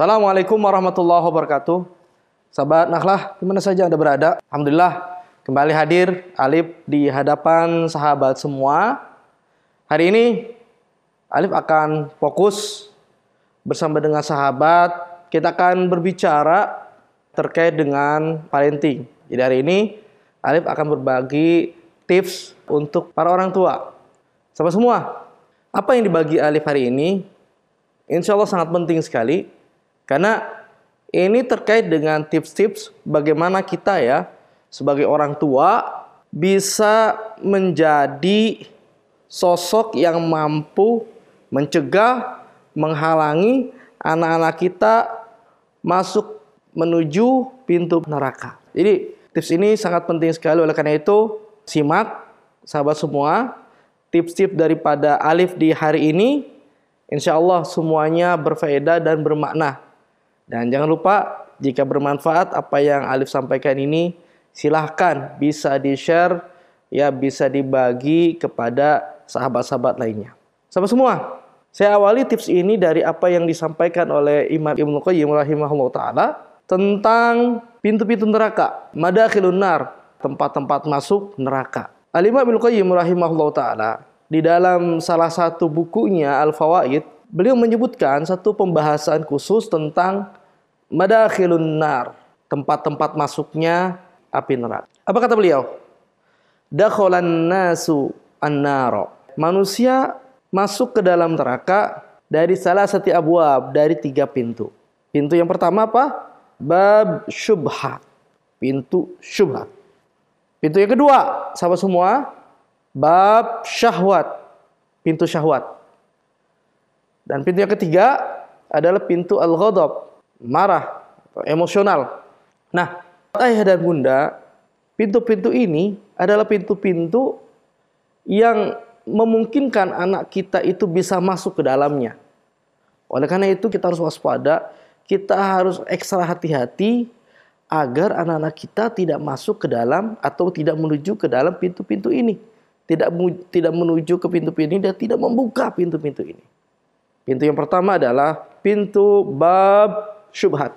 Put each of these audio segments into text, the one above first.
Assalamualaikum warahmatullahi wabarakatuh. Sahabat Nakhlah, di mana saja Anda berada? Alhamdulillah, kembali hadir Alif di hadapan sahabat semua. Hari ini Alif akan fokus bersama dengan sahabat. Kita akan berbicara terkait dengan parenting. Jadi hari ini Alif akan berbagi tips untuk para orang tua. Sahabat semua, apa yang dibagi Alif hari ini? Insya Allah sangat penting sekali karena ini terkait dengan tips-tips bagaimana kita ya sebagai orang tua bisa menjadi sosok yang mampu mencegah, menghalangi anak-anak kita masuk menuju pintu neraka. Jadi tips ini sangat penting sekali oleh karena itu simak sahabat semua tips-tips daripada Alif di hari ini insya Allah semuanya berfaedah dan bermakna. Dan jangan lupa jika bermanfaat apa yang Alif sampaikan ini silahkan bisa di-share ya bisa dibagi kepada sahabat-sahabat lainnya. Sahabat semua, saya awali tips ini dari apa yang disampaikan oleh Imam Ibnu Qayyim rahimahullah taala tentang pintu-pintu neraka, madakhilun nar, tempat-tempat masuk neraka. Al-Imam Ibnu Qayyim rahimahullah taala di dalam salah satu bukunya Al-Fawaid, beliau menyebutkan satu pembahasan khusus tentang madakhilun nar, tempat-tempat masuknya api neraka. Apa kata beliau? Dakhalan nasu an-nara. Manusia masuk ke dalam neraka dari salah satu abwab, dari tiga pintu. Pintu yang pertama apa? Bab syubhat. Pintu syubhat. Pintu yang kedua, sahabat semua, bab syahwat. Pintu syahwat. Dan pintu yang ketiga adalah pintu al-ghadab, marah, emosional. Nah, ayah dan bunda, pintu-pintu ini adalah pintu-pintu yang memungkinkan anak kita itu bisa masuk ke dalamnya. Oleh karena itu kita harus waspada, kita harus ekstra hati-hati agar anak-anak kita tidak masuk ke dalam atau tidak menuju ke dalam pintu-pintu ini. Tidak tidak menuju ke pintu-pintu ini dan tidak membuka pintu-pintu ini. Pintu yang pertama adalah pintu bab syubhat.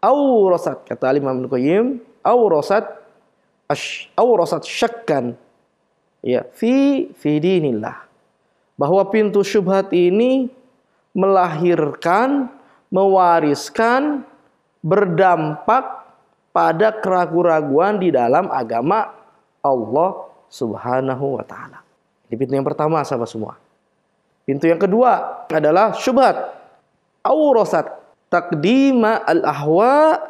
Aurasat kata Imam Qayyim, aurasat aurasat syakkan ya fi fi dinillah. Bahwa pintu syubhat ini melahirkan, mewariskan berdampak pada keraguan-raguan di dalam agama Allah Subhanahu wa taala. Ini pintu yang pertama sahabat semua. Pintu yang kedua adalah syubhat. Aurasat takdima al-ahwa.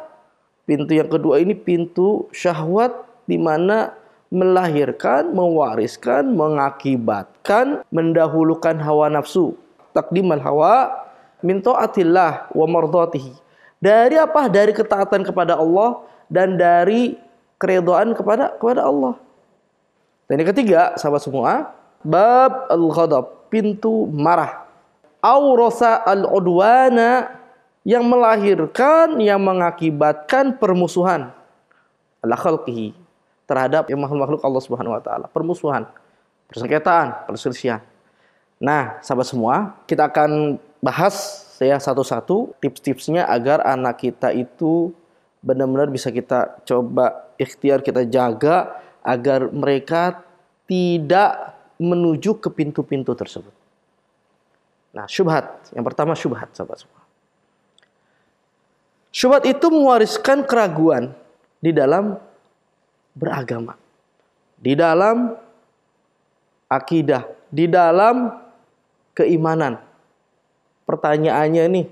Pintu yang kedua ini pintu syahwat di mana melahirkan, mewariskan, mengakibatkan, mendahulukan hawa nafsu. Takdimal hawa min taatillah wa mardatihi. Dari apa? Dari ketaatan kepada Allah dan dari keridhaan kepada kepada Allah. Dan yang ketiga, sahabat semua, bab al-ghadab, pintu marah. Aurasa al-udwana yang melahirkan, yang mengakibatkan permusuhan. Allah khalqihi terhadap makhluk-makhluk Allah Subhanahu wa taala, permusuhan, persengketaan, perselisihan. Nah, sahabat semua, kita akan bahas ya satu-satu tips-tipsnya agar anak kita itu benar-benar bisa kita coba ikhtiar kita jaga agar mereka tidak menuju ke pintu-pintu tersebut. Nah, syubhat. Yang pertama syubhat, sahabat semua. Syubhat itu mewariskan keraguan di dalam beragama. Di dalam akidah, di dalam keimanan pertanyaannya nih,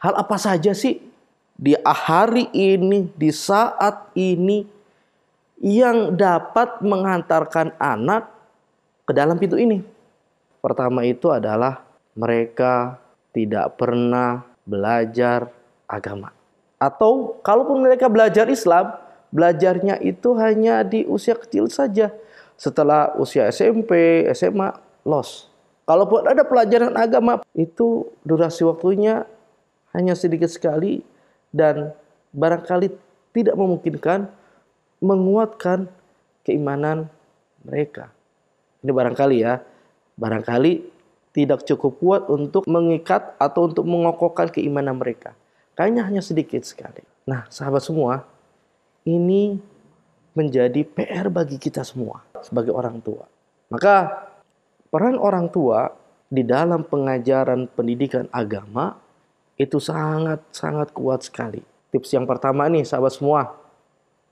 hal apa saja sih di hari ini, di saat ini yang dapat menghantarkan anak ke dalam pintu ini? Pertama itu adalah mereka tidak pernah belajar agama. Atau kalaupun mereka belajar Islam, belajarnya itu hanya di usia kecil saja. Setelah usia SMP, SMA, los. Kalaupun ada pelajaran agama, itu durasi waktunya hanya sedikit sekali dan barangkali tidak memungkinkan menguatkan keimanan mereka. Ini barangkali ya, barangkali tidak cukup kuat untuk mengikat atau untuk mengokohkan keimanan mereka. Kayaknya hanya sedikit sekali. Nah, sahabat semua, ini menjadi PR bagi kita semua sebagai orang tua. Maka peran orang tua di dalam pengajaran pendidikan agama itu sangat-sangat kuat sekali. Tips yang pertama nih sahabat semua.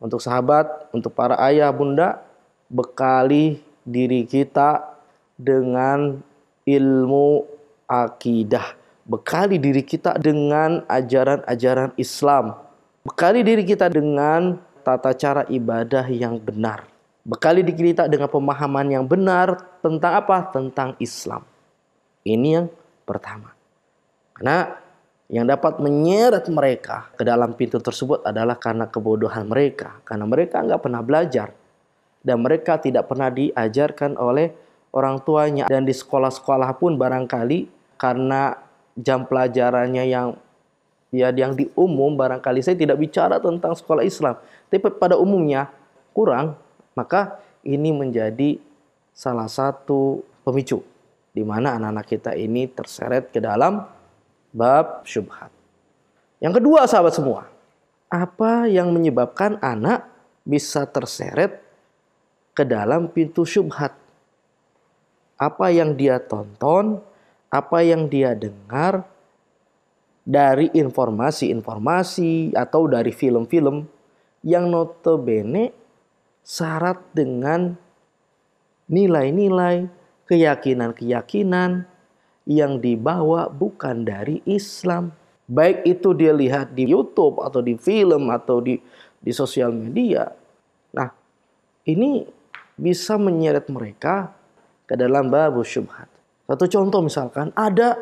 Untuk sahabat, untuk para ayah, bunda, bekali diri kita dengan ilmu akidah. Bekali diri kita dengan ajaran-ajaran Islam. Bekali diri kita dengan tata cara ibadah yang benar. Bekali diri kita dengan pemahaman yang benar tentang apa? Tentang Islam. Ini yang pertama. Karena yang dapat menyeret mereka ke dalam pintu tersebut adalah karena kebodohan mereka. Karena mereka nggak pernah belajar. Dan mereka tidak pernah diajarkan oleh orang tuanya dan di sekolah-sekolah pun barangkali karena jam pelajarannya yang ya yang di umum barangkali saya tidak bicara tentang sekolah Islam tapi pada umumnya kurang maka ini menjadi salah satu pemicu di mana anak-anak kita ini terseret ke dalam bab syubhat. Yang kedua sahabat semua, apa yang menyebabkan anak bisa terseret ke dalam pintu syubhat? Apa yang dia tonton, apa yang dia dengar dari informasi-informasi atau dari film-film yang notabene syarat dengan nilai-nilai, keyakinan-keyakinan yang dibawa bukan dari Islam. Baik itu dia lihat di YouTube atau di film atau di di sosial media. Nah, ini bisa menyeret mereka ke dalam babu syubhat. Satu contoh misalkan ada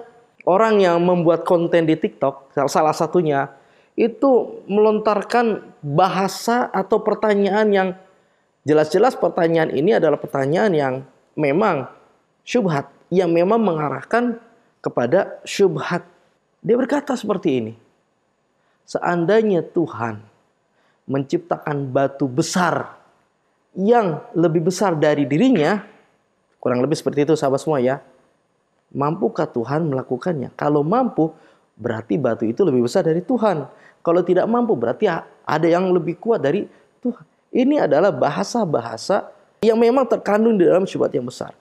orang yang membuat konten di TikTok, salah satunya itu melontarkan bahasa atau pertanyaan yang jelas-jelas pertanyaan ini adalah pertanyaan yang memang syubhat, yang memang mengarahkan kepada syubhat. Dia berkata seperti ini. Seandainya Tuhan menciptakan batu besar yang lebih besar dari dirinya, Kurang lebih seperti itu sahabat semua ya. Mampukah Tuhan melakukannya? Kalau mampu, berarti batu itu lebih besar dari Tuhan. Kalau tidak mampu, berarti ada yang lebih kuat dari Tuhan. Ini adalah bahasa-bahasa yang memang terkandung di dalam syubhat yang besar.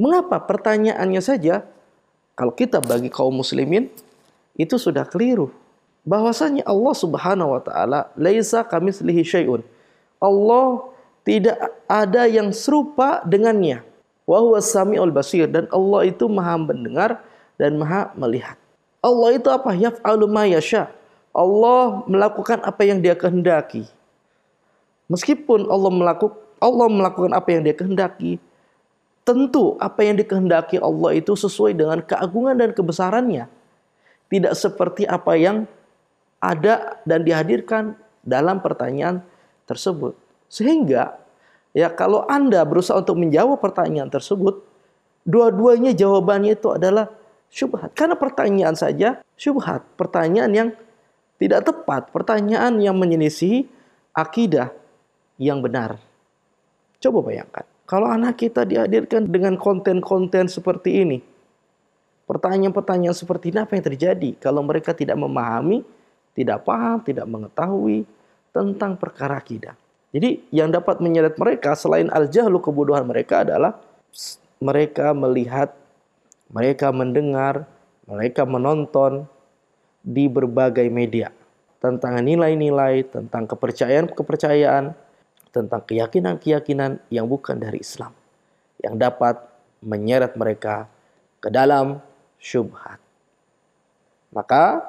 Mengapa? Pertanyaannya saja, kalau kita bagi kaum muslimin, itu sudah keliru. Bahwasanya Allah subhanahu wa ta'ala, laisa kamislihi syai'un. Allah tidak ada yang serupa dengannya. Wa samiul basir dan Allah itu Maha mendengar dan Maha melihat. Allah itu apa? Yaf'alu ma. Allah melakukan apa yang Dia kehendaki. Meskipun Allah melakukan Allah melakukan apa yang Dia kehendaki, tentu apa yang dikehendaki Allah itu sesuai dengan keagungan dan kebesarannya. Tidak seperti apa yang ada dan dihadirkan dalam pertanyaan tersebut. Sehingga Ya, kalau Anda berusaha untuk menjawab pertanyaan tersebut, dua-duanya jawabannya itu adalah syubhat. Karena pertanyaan saja syubhat, pertanyaan yang tidak tepat, pertanyaan yang menyelisihi akidah yang benar. Coba bayangkan, kalau anak kita dihadirkan dengan konten-konten seperti ini, pertanyaan-pertanyaan seperti ini apa yang terjadi kalau mereka tidak memahami, tidak paham, tidak mengetahui tentang perkara akidah. Jadi yang dapat menyeret mereka selain al-jahlu kebodohan mereka adalah mereka melihat, mereka mendengar, mereka menonton di berbagai media tentang nilai-nilai, tentang kepercayaan-kepercayaan, tentang keyakinan-keyakinan yang bukan dari Islam yang dapat menyeret mereka ke dalam syubhat. Maka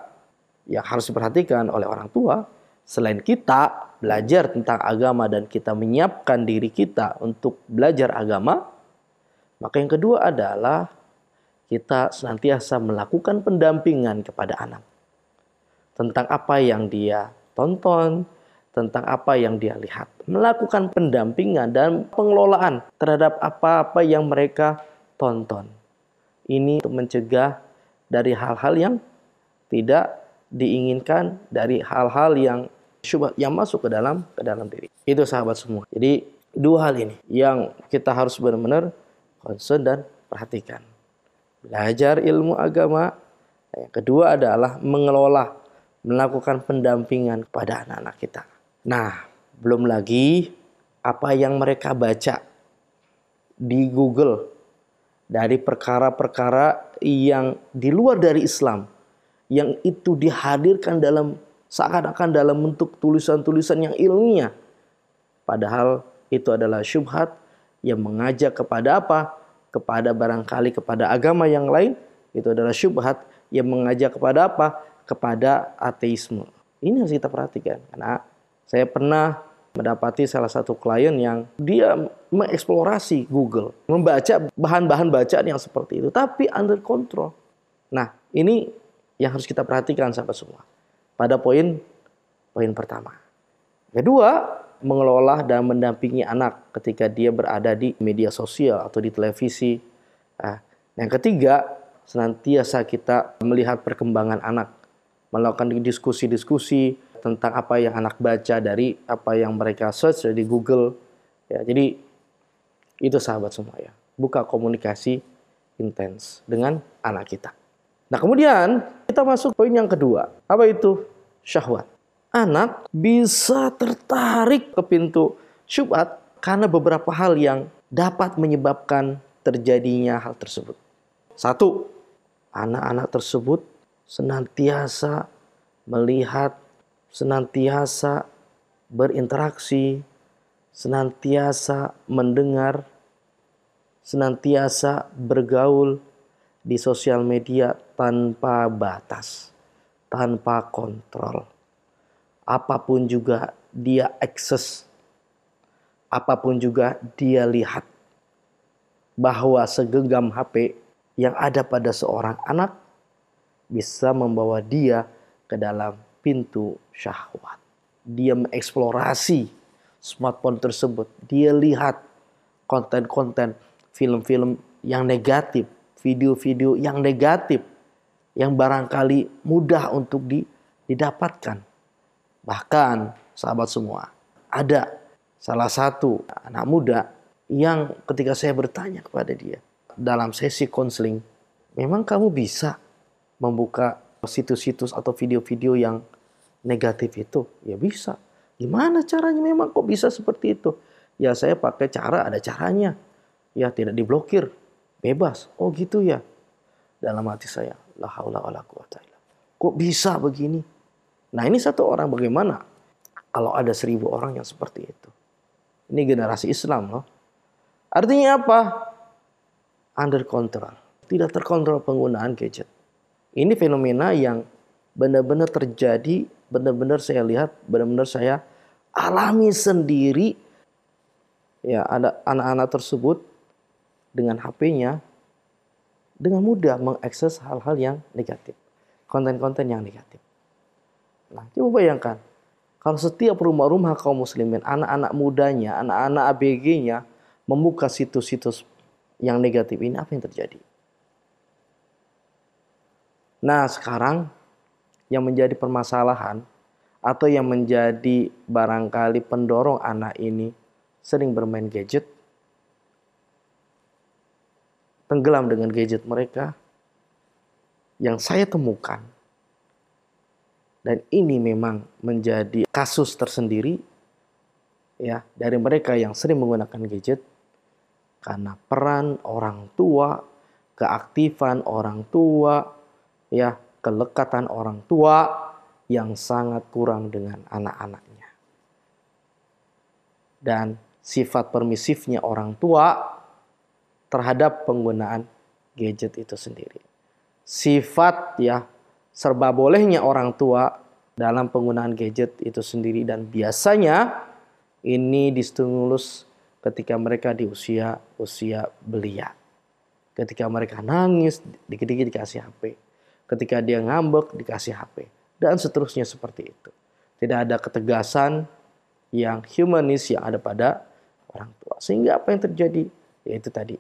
yang harus diperhatikan oleh orang tua selain kita belajar tentang agama dan kita menyiapkan diri kita untuk belajar agama, maka yang kedua adalah kita senantiasa melakukan pendampingan kepada anak tentang apa yang dia tonton, tentang apa yang dia lihat. Melakukan pendampingan dan pengelolaan terhadap apa-apa yang mereka tonton. Ini untuk mencegah dari hal-hal yang tidak diinginkan, dari hal-hal yang syubhat yang masuk ke dalam ke dalam diri. Itu sahabat semua. Jadi dua hal ini yang kita harus benar-benar concern dan perhatikan. belajar ilmu agama. Yang kedua adalah mengelola, melakukan pendampingan kepada anak-anak kita. Nah, belum lagi apa yang mereka baca di Google dari perkara-perkara yang di luar dari Islam yang itu dihadirkan dalam seakan-akan dalam bentuk tulisan-tulisan yang ilmiah padahal itu adalah syubhat yang mengajak kepada apa kepada barangkali kepada agama yang lain itu adalah syubhat yang mengajak kepada apa kepada ateisme ini harus kita perhatikan karena saya pernah mendapati salah satu klien yang dia mengeksplorasi Google, membaca bahan-bahan bacaan yang seperti itu, tapi under control. Nah, ini yang harus kita perhatikan sahabat semua. Pada poin poin pertama. Kedua, mengelola dan mendampingi anak ketika dia berada di media sosial atau di televisi. Nah, yang ketiga, senantiasa kita melihat perkembangan anak, melakukan diskusi-diskusi tentang apa yang anak baca dari apa yang mereka search di Google. Ya, jadi itu sahabat semua ya. Buka komunikasi intens dengan anak kita. Nah, kemudian kita masuk poin yang kedua. Apa itu? Syahwat. Anak bisa tertarik ke pintu syubhat karena beberapa hal yang dapat menyebabkan terjadinya hal tersebut. Satu, anak-anak tersebut senantiasa melihat senantiasa berinteraksi, senantiasa mendengar, senantiasa bergaul di sosial media tanpa batas, tanpa kontrol. Apa pun juga dia akses, apa pun juga dia lihat, bahwa segenggam HP yang ada pada seorang anak bisa membawa dia ke dalam pintu syahwat. Dia mengeksplorasi smartphone tersebut. Dia lihat konten-konten film-film yang negatif, video-video yang negatif yang barangkali mudah untuk didapatkan. Bahkan sahabat semua, ada salah satu anak muda yang ketika saya bertanya kepada dia dalam sesi konseling, memang kamu bisa membuka situs-situs atau video-video yang negatif itu? Ya bisa. Gimana caranya memang kok bisa seperti itu? Ya saya pakai cara ada caranya. Ya tidak diblokir. Bebas. Oh gitu ya. Dalam hati saya. La haula wa la quwata Kok bisa begini? Nah ini satu orang bagaimana? Kalau ada seribu orang yang seperti itu. Ini generasi Islam loh. Artinya apa? Under control. Tidak terkontrol penggunaan gadget. Ini fenomena yang benar-benar terjadi benar-benar saya lihat, benar-benar saya alami sendiri. Ya, ada anak-anak tersebut dengan HP-nya dengan mudah mengakses hal-hal yang negatif, konten-konten yang negatif. Nah, coba bayangkan, kalau setiap rumah-rumah kaum muslimin, anak-anak mudanya, anak-anak ABG-nya membuka situs-situs yang negatif ini, apa yang terjadi? Nah, sekarang yang menjadi permasalahan atau yang menjadi barangkali pendorong anak ini sering bermain gadget, tenggelam dengan gadget mereka, yang saya temukan, dan ini memang menjadi kasus tersendiri, ya dari mereka yang sering menggunakan gadget, karena peran orang tua, keaktifan orang tua, ya kelekatan orang tua yang sangat kurang dengan anak-anaknya. Dan sifat permisifnya orang tua terhadap penggunaan gadget itu sendiri. Sifat ya serba bolehnya orang tua dalam penggunaan gadget itu sendiri dan biasanya ini distimulus ketika mereka di usia usia belia. Ketika mereka nangis, dikit-dikit dikasih HP ketika dia ngambek dikasih HP dan seterusnya seperti itu. Tidak ada ketegasan yang humanis yang ada pada orang tua. Sehingga apa yang terjadi? Yaitu tadi.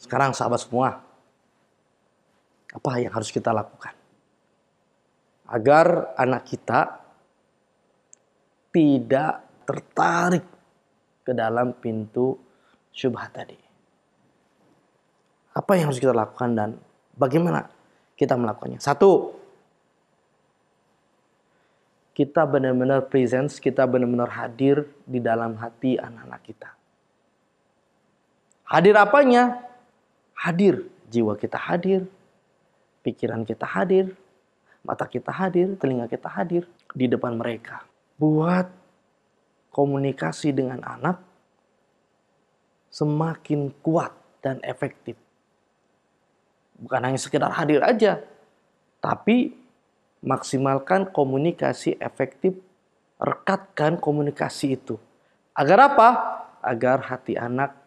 Sekarang sahabat semua, apa yang harus kita lakukan? Agar anak kita tidak tertarik ke dalam pintu syubhat tadi. Apa yang harus kita lakukan dan bagaimana kita melakukannya? Satu, kita benar-benar presence, kita benar-benar hadir di dalam hati anak-anak kita. Hadir apanya? Hadir, jiwa kita hadir, pikiran kita hadir, mata kita hadir, telinga kita hadir di depan mereka. Buat komunikasi dengan anak semakin kuat dan efektif. Bukan hanya sekedar hadir aja, tapi maksimalkan komunikasi efektif, rekatkan komunikasi itu. Agar apa? Agar hati anak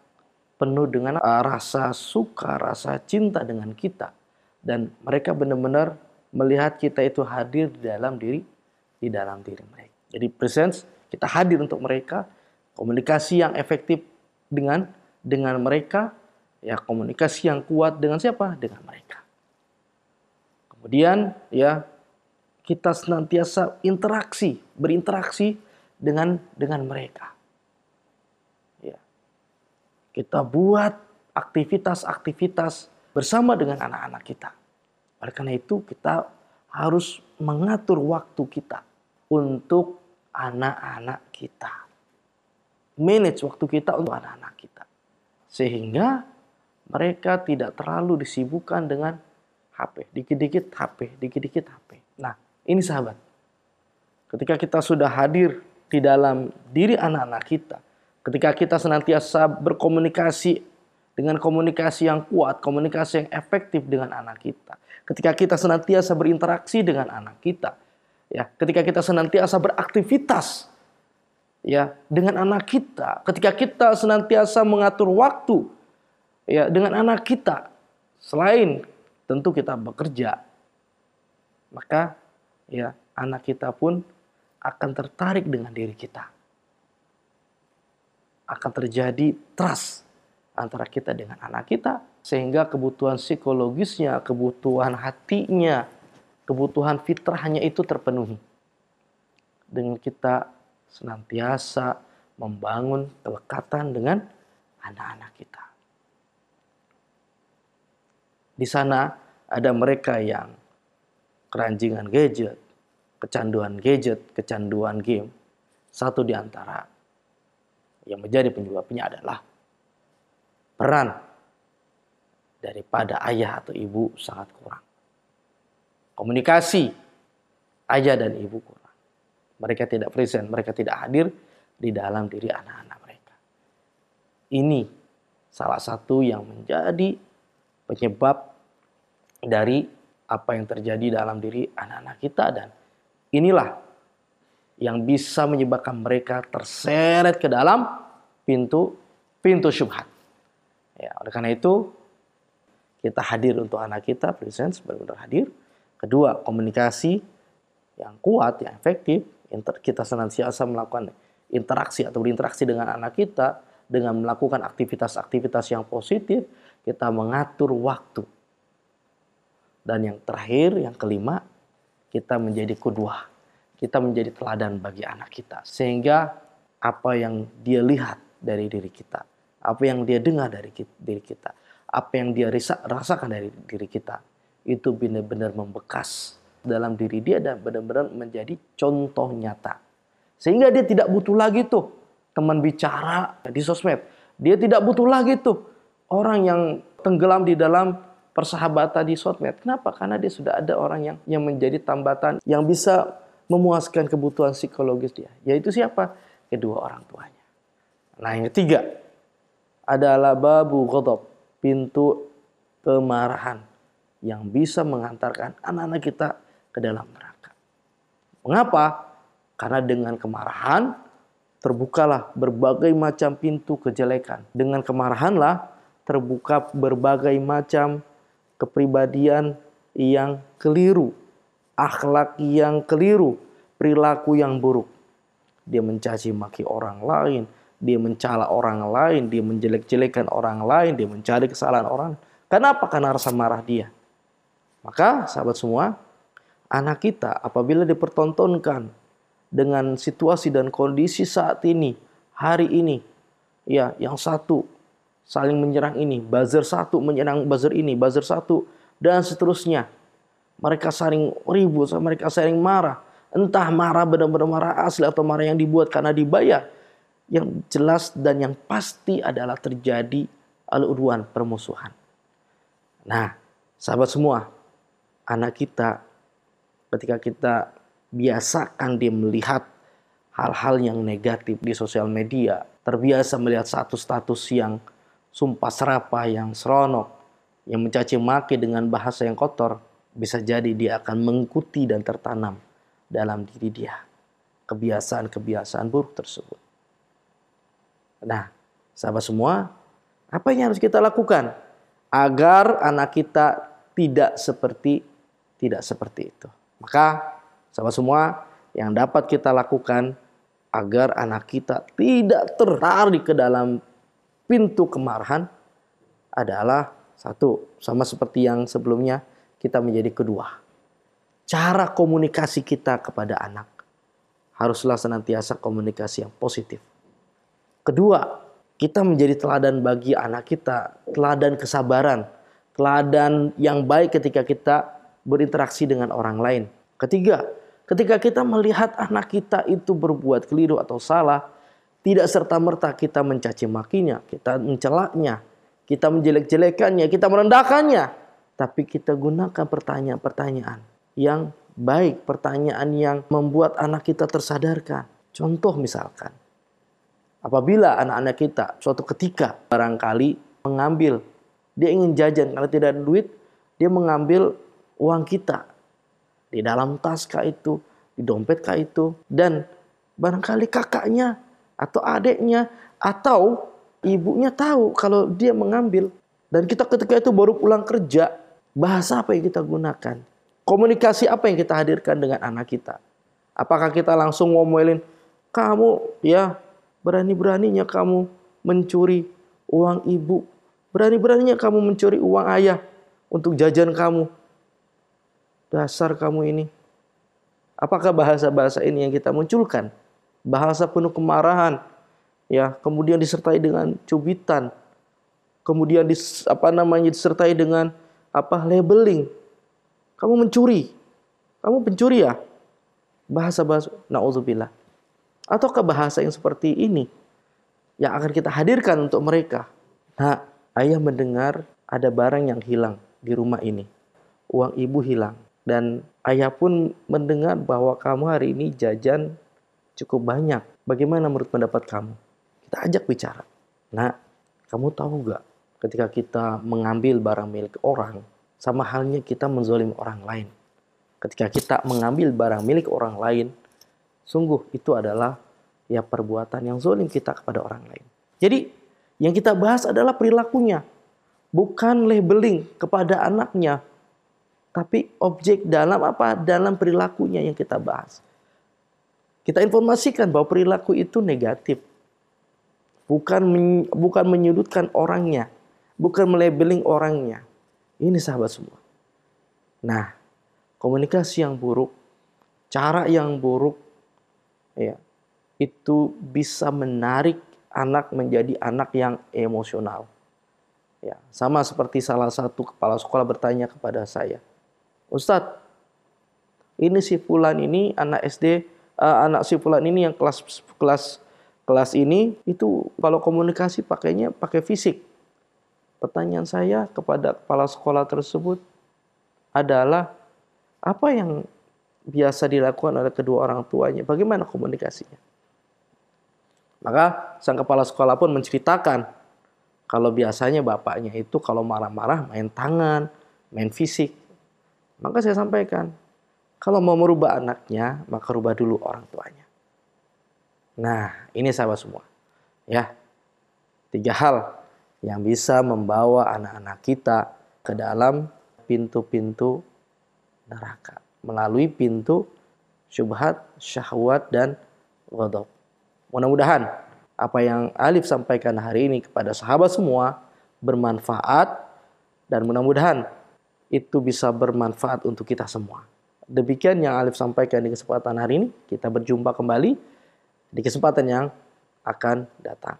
penuh dengan uh, rasa suka, rasa cinta dengan kita. Dan mereka benar-benar melihat kita itu hadir di dalam diri di dalam diri mereka. Jadi presence kita hadir untuk mereka, komunikasi yang efektif dengan dengan mereka, ya komunikasi yang kuat dengan siapa? Dengan mereka. Kemudian ya kita senantiasa interaksi, berinteraksi dengan dengan mereka. Kita buat aktivitas-aktivitas bersama dengan anak-anak kita. Oleh karena itu kita harus mengatur waktu kita untuk anak-anak kita. Manage waktu kita untuk anak-anak kita. Sehingga mereka tidak terlalu disibukkan dengan HP. Dikit-dikit HP, dikit-dikit HP. Nah, ini sahabat. Ketika kita sudah hadir di dalam diri anak-anak kita, ketika kita senantiasa berkomunikasi dengan komunikasi yang kuat, komunikasi yang efektif dengan anak kita, ketika kita senantiasa berinteraksi dengan anak kita, ya. Ketika kita senantiasa beraktivitas ya dengan anak kita. Ketika kita senantiasa mengatur waktu ya dengan anak kita. Selain tentu kita bekerja maka ya anak kita pun akan tertarik dengan diri kita akan terjadi trust antara kita dengan anak kita sehingga kebutuhan psikologisnya kebutuhan hatinya kebutuhan fitrahnya itu terpenuhi. Dengan kita senantiasa membangun kelekatan dengan anak-anak kita. Di sana ada mereka yang keranjingan gadget, kecanduan gadget, kecanduan game. Satu di antara yang menjadi penyebabnya adalah peran daripada ayah atau ibu sangat kurang komunikasi ayah dan ibu kurang. Mereka tidak present, mereka tidak hadir di dalam diri anak-anak mereka. Ini salah satu yang menjadi penyebab dari apa yang terjadi dalam diri anak-anak kita dan inilah yang bisa menyebabkan mereka terseret ke dalam pintu pintu syubhat. Ya, oleh karena itu kita hadir untuk anak kita, presence benar-benar hadir Kedua, komunikasi yang kuat, yang efektif. Kita senantiasa melakukan interaksi atau berinteraksi dengan anak kita dengan melakukan aktivitas-aktivitas yang positif, kita mengatur waktu. Dan yang terakhir, yang kelima, kita menjadi kedua. Kita menjadi teladan bagi anak kita. Sehingga apa yang dia lihat dari diri kita, apa yang dia dengar dari diri kita, apa yang dia rasakan dari diri kita, itu benar-benar membekas dalam diri dia dan benar-benar menjadi contoh nyata. Sehingga dia tidak butuh lagi tuh teman bicara di sosmed. Dia tidak butuh lagi tuh orang yang tenggelam di dalam persahabatan di sosmed. Kenapa? Karena dia sudah ada orang yang yang menjadi tambatan yang bisa memuaskan kebutuhan psikologis dia. Yaitu siapa? Kedua orang tuanya. Nah yang ketiga adalah babu ghadab, pintu kemarahan yang bisa mengantarkan anak-anak kita ke dalam neraka. Mengapa? Karena dengan kemarahan terbukalah berbagai macam pintu kejelekan. Dengan kemarahanlah terbuka berbagai macam kepribadian yang keliru, akhlak yang keliru, perilaku yang buruk. Dia mencaci maki orang lain, dia mencela orang lain, dia menjelek-jelekan orang lain, dia mencari kesalahan orang. Kenapa? Karena rasa marah dia. Maka sahabat semua, anak kita apabila dipertontonkan dengan situasi dan kondisi saat ini, hari ini, ya yang satu saling menyerang ini, buzzer satu menyerang buzzer ini, buzzer satu, dan seterusnya. Mereka saling ribut, mereka saling marah. Entah marah benar-benar marah asli atau marah yang dibuat karena dibayar. Yang jelas dan yang pasti adalah terjadi al-udwan permusuhan. Nah, sahabat semua, anak kita ketika kita biasakan dia melihat hal-hal yang negatif di sosial media, terbiasa melihat satu status yang sumpah serapah, yang seronok, yang mencaci maki dengan bahasa yang kotor, bisa jadi dia akan mengikuti dan tertanam dalam diri dia kebiasaan-kebiasaan buruk tersebut. Nah, sahabat semua, apa yang harus kita lakukan agar anak kita tidak seperti tidak seperti itu? Maka, sahabat semua, yang dapat kita lakukan agar anak kita tidak tertarik ke dalam pintu kemarahan adalah satu, sama seperti yang sebelumnya, kita menjadi kedua. Cara komunikasi kita kepada anak haruslah senantiasa komunikasi yang positif. Kedua, kita menjadi teladan bagi anak kita, teladan kesabaran, teladan yang baik ketika kita berinteraksi dengan orang lain. Ketiga, ketika kita melihat anak kita itu berbuat keliru atau salah, tidak serta-merta kita mencaci makinya, kita mencelaknya, kita menjelek-jelekannya, kita merendahkannya. Tapi kita gunakan pertanyaan-pertanyaan yang baik, pertanyaan yang membuat anak kita tersadarkan. Contoh misalkan, apabila anak-anak kita suatu ketika barangkali mengambil, dia ingin jajan, kalau tidak ada duit, dia mengambil uang kita. Di dalam tas kah itu, di dompet kah itu, dan barangkali kakaknya atau adiknya atau ibunya tahu kalau dia mengambil dan kita ketika itu baru pulang kerja bahasa apa yang kita gunakan? Komunikasi apa yang kita hadirkan dengan anak kita? Apakah kita langsung ngomelin kamu ya berani-beraninya kamu mencuri uang ibu. Berani-beraninya kamu mencuri uang ayah untuk jajan kamu. Dasar kamu ini. Apakah bahasa-bahasa ini yang kita munculkan? Bahasa penuh kemarahan, ya, kemudian disertai dengan cubitan, kemudian dis, apa namanya disertai dengan apa labeling. Kamu mencuri, kamu pencuri ya, bahasa-bahasa naudzubillah. Ataukah bahasa yang seperti ini yang akan kita hadirkan untuk mereka? Nah, ayah mendengar ada barang yang hilang di rumah ini. Uang ibu hilang. Dan ayah pun mendengar bahwa kamu hari ini jajan cukup banyak. Bagaimana menurut pendapat kamu? Kita ajak bicara. Nah, kamu tahu gak ketika kita mengambil barang milik orang, sama halnya kita menzolim orang lain. Ketika kita mengambil barang milik orang lain, sungguh itu adalah ya perbuatan yang zolim kita kepada orang lain. Jadi yang kita bahas adalah perilakunya, bukan labeling kepada anaknya, tapi objek dalam apa? Dalam perilakunya yang kita bahas. Kita informasikan bahwa perilaku itu negatif. Bukan men, bukan menyudutkan orangnya, bukan melabeling orangnya. Ini sahabat semua. Nah, komunikasi yang buruk, cara yang buruk ya, itu bisa menarik anak menjadi anak yang emosional. Ya, sama seperti salah satu kepala sekolah bertanya kepada saya, Ustadz, ini si Fulan ini anak SD uh, anak si fulan ini yang kelas kelas kelas ini itu kalau komunikasi pakainya pakai fisik. Pertanyaan saya kepada kepala sekolah tersebut adalah apa yang biasa dilakukan oleh kedua orang tuanya? Bagaimana komunikasinya? Maka sang kepala sekolah pun menceritakan kalau biasanya bapaknya itu kalau marah-marah main tangan, main fisik. Maka saya sampaikan, kalau mau merubah anaknya, maka rubah dulu orang tuanya. Nah, ini sahabat semua. Ya, tiga hal yang bisa membawa anak-anak kita ke dalam pintu-pintu neraka. Melalui pintu syubhat, syahwat, dan ghadab. Mudah-mudahan apa yang Alif sampaikan hari ini kepada sahabat semua bermanfaat dan mudah-mudahan itu bisa bermanfaat untuk kita semua. Demikian yang Alif sampaikan di kesempatan hari ini. Kita berjumpa kembali di kesempatan yang akan datang.